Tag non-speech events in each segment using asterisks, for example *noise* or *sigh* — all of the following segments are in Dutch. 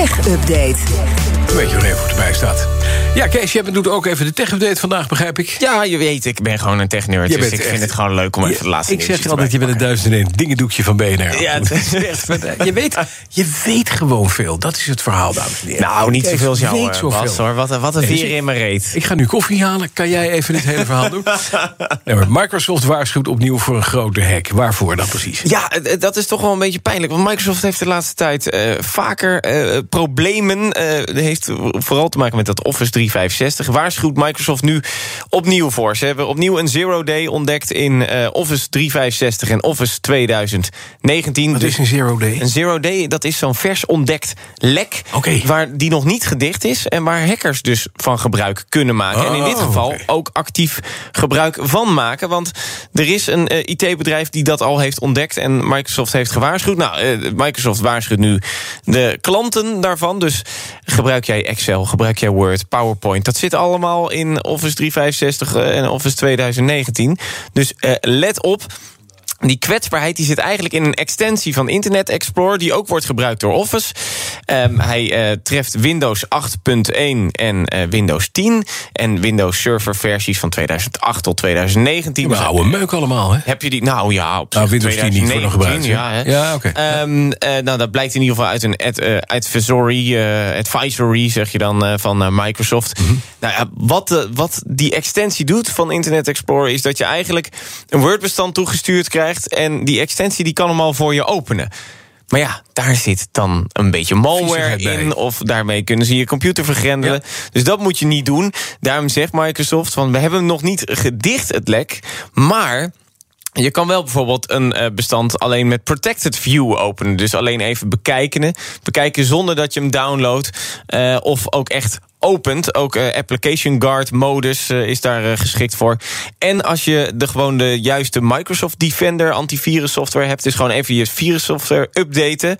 Tech Update. Weet je nog even hoe het erbij staat. Ja, Kees, jij doet ook even de tech-update vandaag, begrijp ik. Ja, je weet, ik ben gewoon een technerd. Je Dus bent ik vind het gewoon leuk om even de laatste Ik zeg je altijd, je bent een duizend in één dingendoekje van BNR. Ja, het is echt. Je weet, je weet gewoon veel. Dat is het verhaal, dames en heren. Nou, niet Kees zoveel als jou, weet eh, zoveel. Bas, hoor. Wat, een- wat een Nee, vier in mijn reet. Ik ga nu koffie halen. Kan jij even dit hele verhaal doen? *laughs* Nee, Microsoft waarschuwt opnieuw voor een grote hack. Waarvoor dan precies? Ja, eh, dat is toch wel een beetje pijnlijk. Want Microsoft heeft de laatste tijd eh, vaker eh, problemen. dat heeft vooral te maken met dat Office 365. Waarschuwt Microsoft nu opnieuw voor. Ze hebben opnieuw een zero day ontdekt in eh, Office 365 en Office 2019. Wat Dus is een zero day? Een zero day, dat is zo'n vers ontdekt lek... Waar die nog niet gedicht is... en waar hackers dus van gebruik kunnen maken. en in dit Oh, geval ook actief gebruik van maken. Want er is een eh, IT-bedrijf die dat al heeft ontdekt... en Microsoft heeft gewaarschuwd. Nou, Microsoft waarschuwt nu de klanten daarvan. Dus gebruik jij Excel, gebruik jij Word, PowerPoint... dat zit allemaal in Office 365 en Office 2019. Dus eh, let op... Die kwetsbaarheid die zit eigenlijk in een extensie van Internet Explorer... die ook wordt gebruikt door Office. Ehm, hij eh, treft Windows 8.1 en eh, Windows 10... en Windows Server versies van 2008 tot 2019. We Dus houden meuk allemaal, hè? heb je die? Nou ja, op Nou, Windows 10 niet voor nog gebruikt. 2019, Ja, hè? Ja, oké. Ehm, eh, nou, dat blijkt in ieder geval uit een ad, advisory, advisory, zeg je dan, van Microsoft. Mhm. Nou ja, wat, wat die extensie doet van Internet Explorer... is dat je eigenlijk een Word-bestand toegestuurd krijgt... en die extensie die kan hem al voor je openen. Maar ja, daar zit dan een beetje malware in... of daarmee kunnen ze je computer vergrendelen. Dus dat moet je niet doen. Daarom zegt Microsoft van... we hebben hem nog niet gedicht, het lek, maar... Je kan wel bijvoorbeeld een eh, bestand alleen met protected view openen. Dus alleen even bekijken. Bekijken zonder dat je hem downloadt. eh, of ook echt opent. Ook eh, application guard modus eh, is daar eh, geschikt voor. En als je de, gewoon de juiste Microsoft Defender antivirus software hebt... dus gewoon even je virussoftware updaten...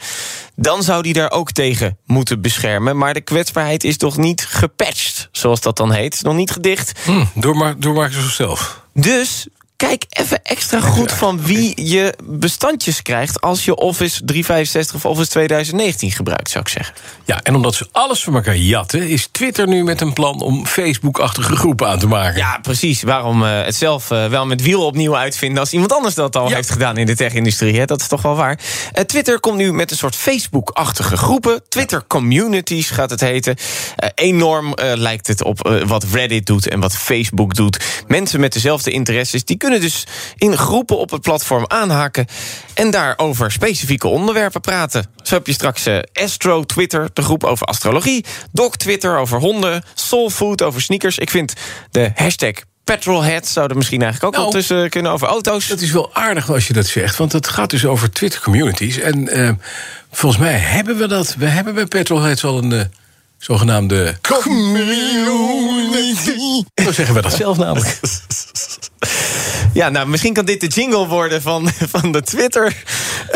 dan zou die daar ook tegen moeten beschermen. Maar de kwetsbaarheid is nog niet gepatcht, zoals dat dan heet. Nog niet gedicht. Hm, door, door Microsoft zelf. Dus kijk even extra goed van wie je bestandjes krijgt... als je Office 365 of Office 2019 gebruikt, zou ik zeggen. Ja, en omdat ze alles van elkaar jatten... is Twitter nu met een plan om Facebook-achtige groepen aan te maken. Ja, precies. Waarom eh, het zelf eh, wel met wiel opnieuw uitvinden... als iemand anders dat al Ja. heeft gedaan in de tech-industrie. hè? Dat is toch wel waar. Eh, Twitter komt nu met een soort Facebook-achtige groepen. Twitter Communities gaat het heten. Enorm lijkt het op wat Reddit doet en wat Facebook doet. Mensen met dezelfde interesses... die kunnen dus in groepen op het platform aanhaken... en daarover specifieke onderwerpen praten. Zo heb je straks eh, Astro Twitter, de groep over astrologie... Doc Twitter over honden, Soulfood over sneakers. Ik vind de hashtag Petrolhead zou er misschien eigenlijk ook Nou, wel tussen kunnen over auto's. Dat is wel aardig als je dat zegt, want het gaat dus over Twitter-communities. En eh, volgens mij hebben we dat. We hebben bij Petrolheads al een eh, zogenaamde... Community. Zo zeggen we dat zelf namelijk. *laughs* Ja, nou, misschien kan dit de jingle worden van, *laughs* van de Twitter.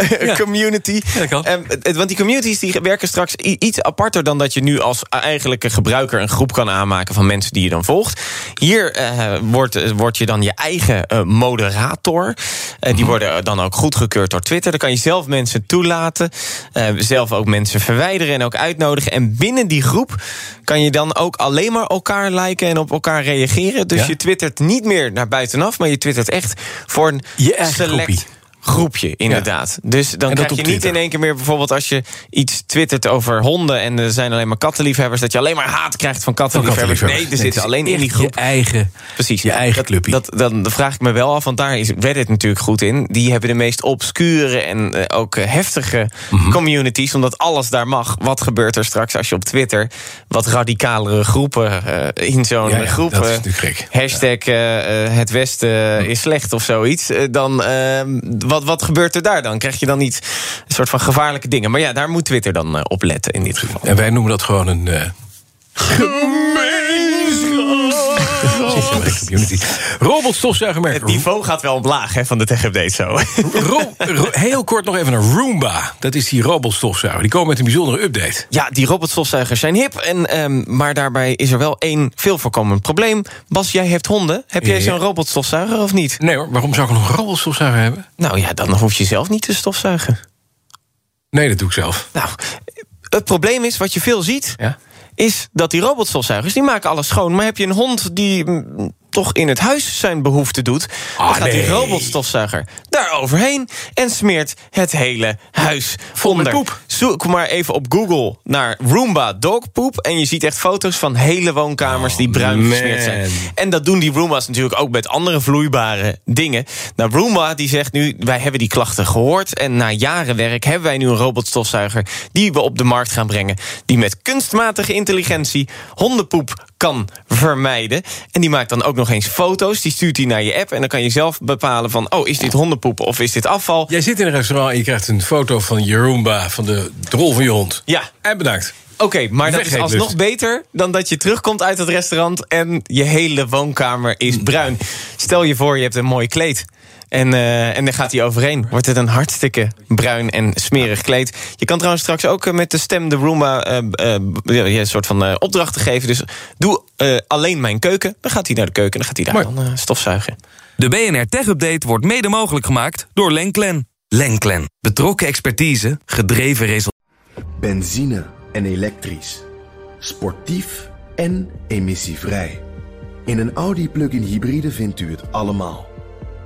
*laughs* community. Ja, dat kan. Het- want die communities die werken straks iets aparter dan dat je nu als eigenlijke gebruiker een groep kan aanmaken van mensen die je dan volgt. Hier eh, wordt, eh, word je dan je eigen eh, moderator. Mhm. die worden dan ook goedgekeurd door Twitter. Dan kan je zelf mensen toelaten, zelf ook mensen verwijderen en ook uitnodigen. En binnen die groep kan je dan ook alleen maar elkaar liken en op elkaar reageren. Dus Ja. je twittert niet meer naar buitenaf, maar je twittert echt voor een Je eigen select groepie. Groepje, inderdaad. Dus dan krijg je niet Twitter. in één keer meer... bijvoorbeeld als je iets twittert over honden... en er zijn alleen maar kattenliefhebbers... dat je alleen maar haat krijgt van kattenliefhebbers. Nee, er zitten alleen in die groep... Je eigen, Precies. je eigen clubje. Dat, dan vraag ik me wel af, want daar is Reddit natuurlijk goed in. Die hebben de meest obscure en eh, ook eh, heftige Mhm. communities... omdat alles daar mag. Wat gebeurt er straks als je op Twitter... wat radicalere groepen eh, in zo'n Ja, ja, groep... dat is natuurlijk gek. Hashtag het Westen is slecht of zoiets. dan, ehm, wat, wat gebeurt er daar dan? Krijg je dan niet een soort van gevaarlijke dingen? Maar ja, daar moet Twitter dan eh, op letten in dit geval. En wij noemen dat gewoon een... eh, Community. Robotstofzuigermerk. Het niveau gaat wel omlaag hè, van de tech-update zo. *laughs* Ro- ro- heel kort nog even een Roomba. Dat is die robotstofzuiger. Die komen met een bijzondere update. Ja, die robotstofzuigers zijn hip. En, ehm, maar daarbij is er wel één veel voorkomend probleem. Bas, jij hebt honden. Heb jij zo'n robotstofzuiger of niet? Nee hoor, waarom zou ik nog een robotstofzuiger hebben? Nou ja, dan hoef je zelf niet te stofzuigen. Nee, dat doe ik zelf. Nou, het probleem is, wat je veel ziet... Ja? Is dat die robotstofzuigers, die maken alles schoon. Maar heb je een hond die mm, toch in het huis zijn behoefte doet... dan Ah, gaat die robotstofzuiger daar overheen... en smeert het hele huis Vol met onder. poep. Zoek maar even op Google naar Roomba dogpoep... en je ziet echt foto's van hele woonkamers die bruin man. gesmeerd zijn. En dat doen die Roomba's natuurlijk ook met andere vloeibare dingen. Nou, Roomba die zegt nu, wij hebben die klachten gehoord... en na jaren werk hebben wij nu een robotstofzuiger... die we op de markt gaan brengen... die met kunstmatige intelligentie hondenpoep kan vermijden. En die maakt dan ook nog eens foto's. Die stuurt die naar je app en dan kan je zelf bepalen van... oh, is dit hondenpoep of is dit afval? Jij zit in een restaurant en je krijgt een foto van je Roomba, van de drol van je hond. Ja, En bedankt. Oké, maar dat is alsnog beter dan dat je terugkomt uit het restaurant en je hele woonkamer is bruin. Stel je voor, je hebt een mooi kleed. En, eh, en dan gaat hij overheen. Wordt het een hartstikke bruin en smerig kleed. Je kan trouwens straks ook eh, met de stem de Roomba eh, eh, ja, een soort van eh, opdrachten geven. Dus doe eh, alleen mijn keuken. Dan gaat hij naar de keuken en dan gaat hij daar Mooi. dan eh, stofzuigen. De BNR Tech Update wordt mede mogelijk gemaakt door Lenklen. Lenklen. Betrokken expertise, gedreven resultaten. Benzine en elektrisch. Sportief en emissievrij. In een Audi plug-in hybride vindt u het allemaal.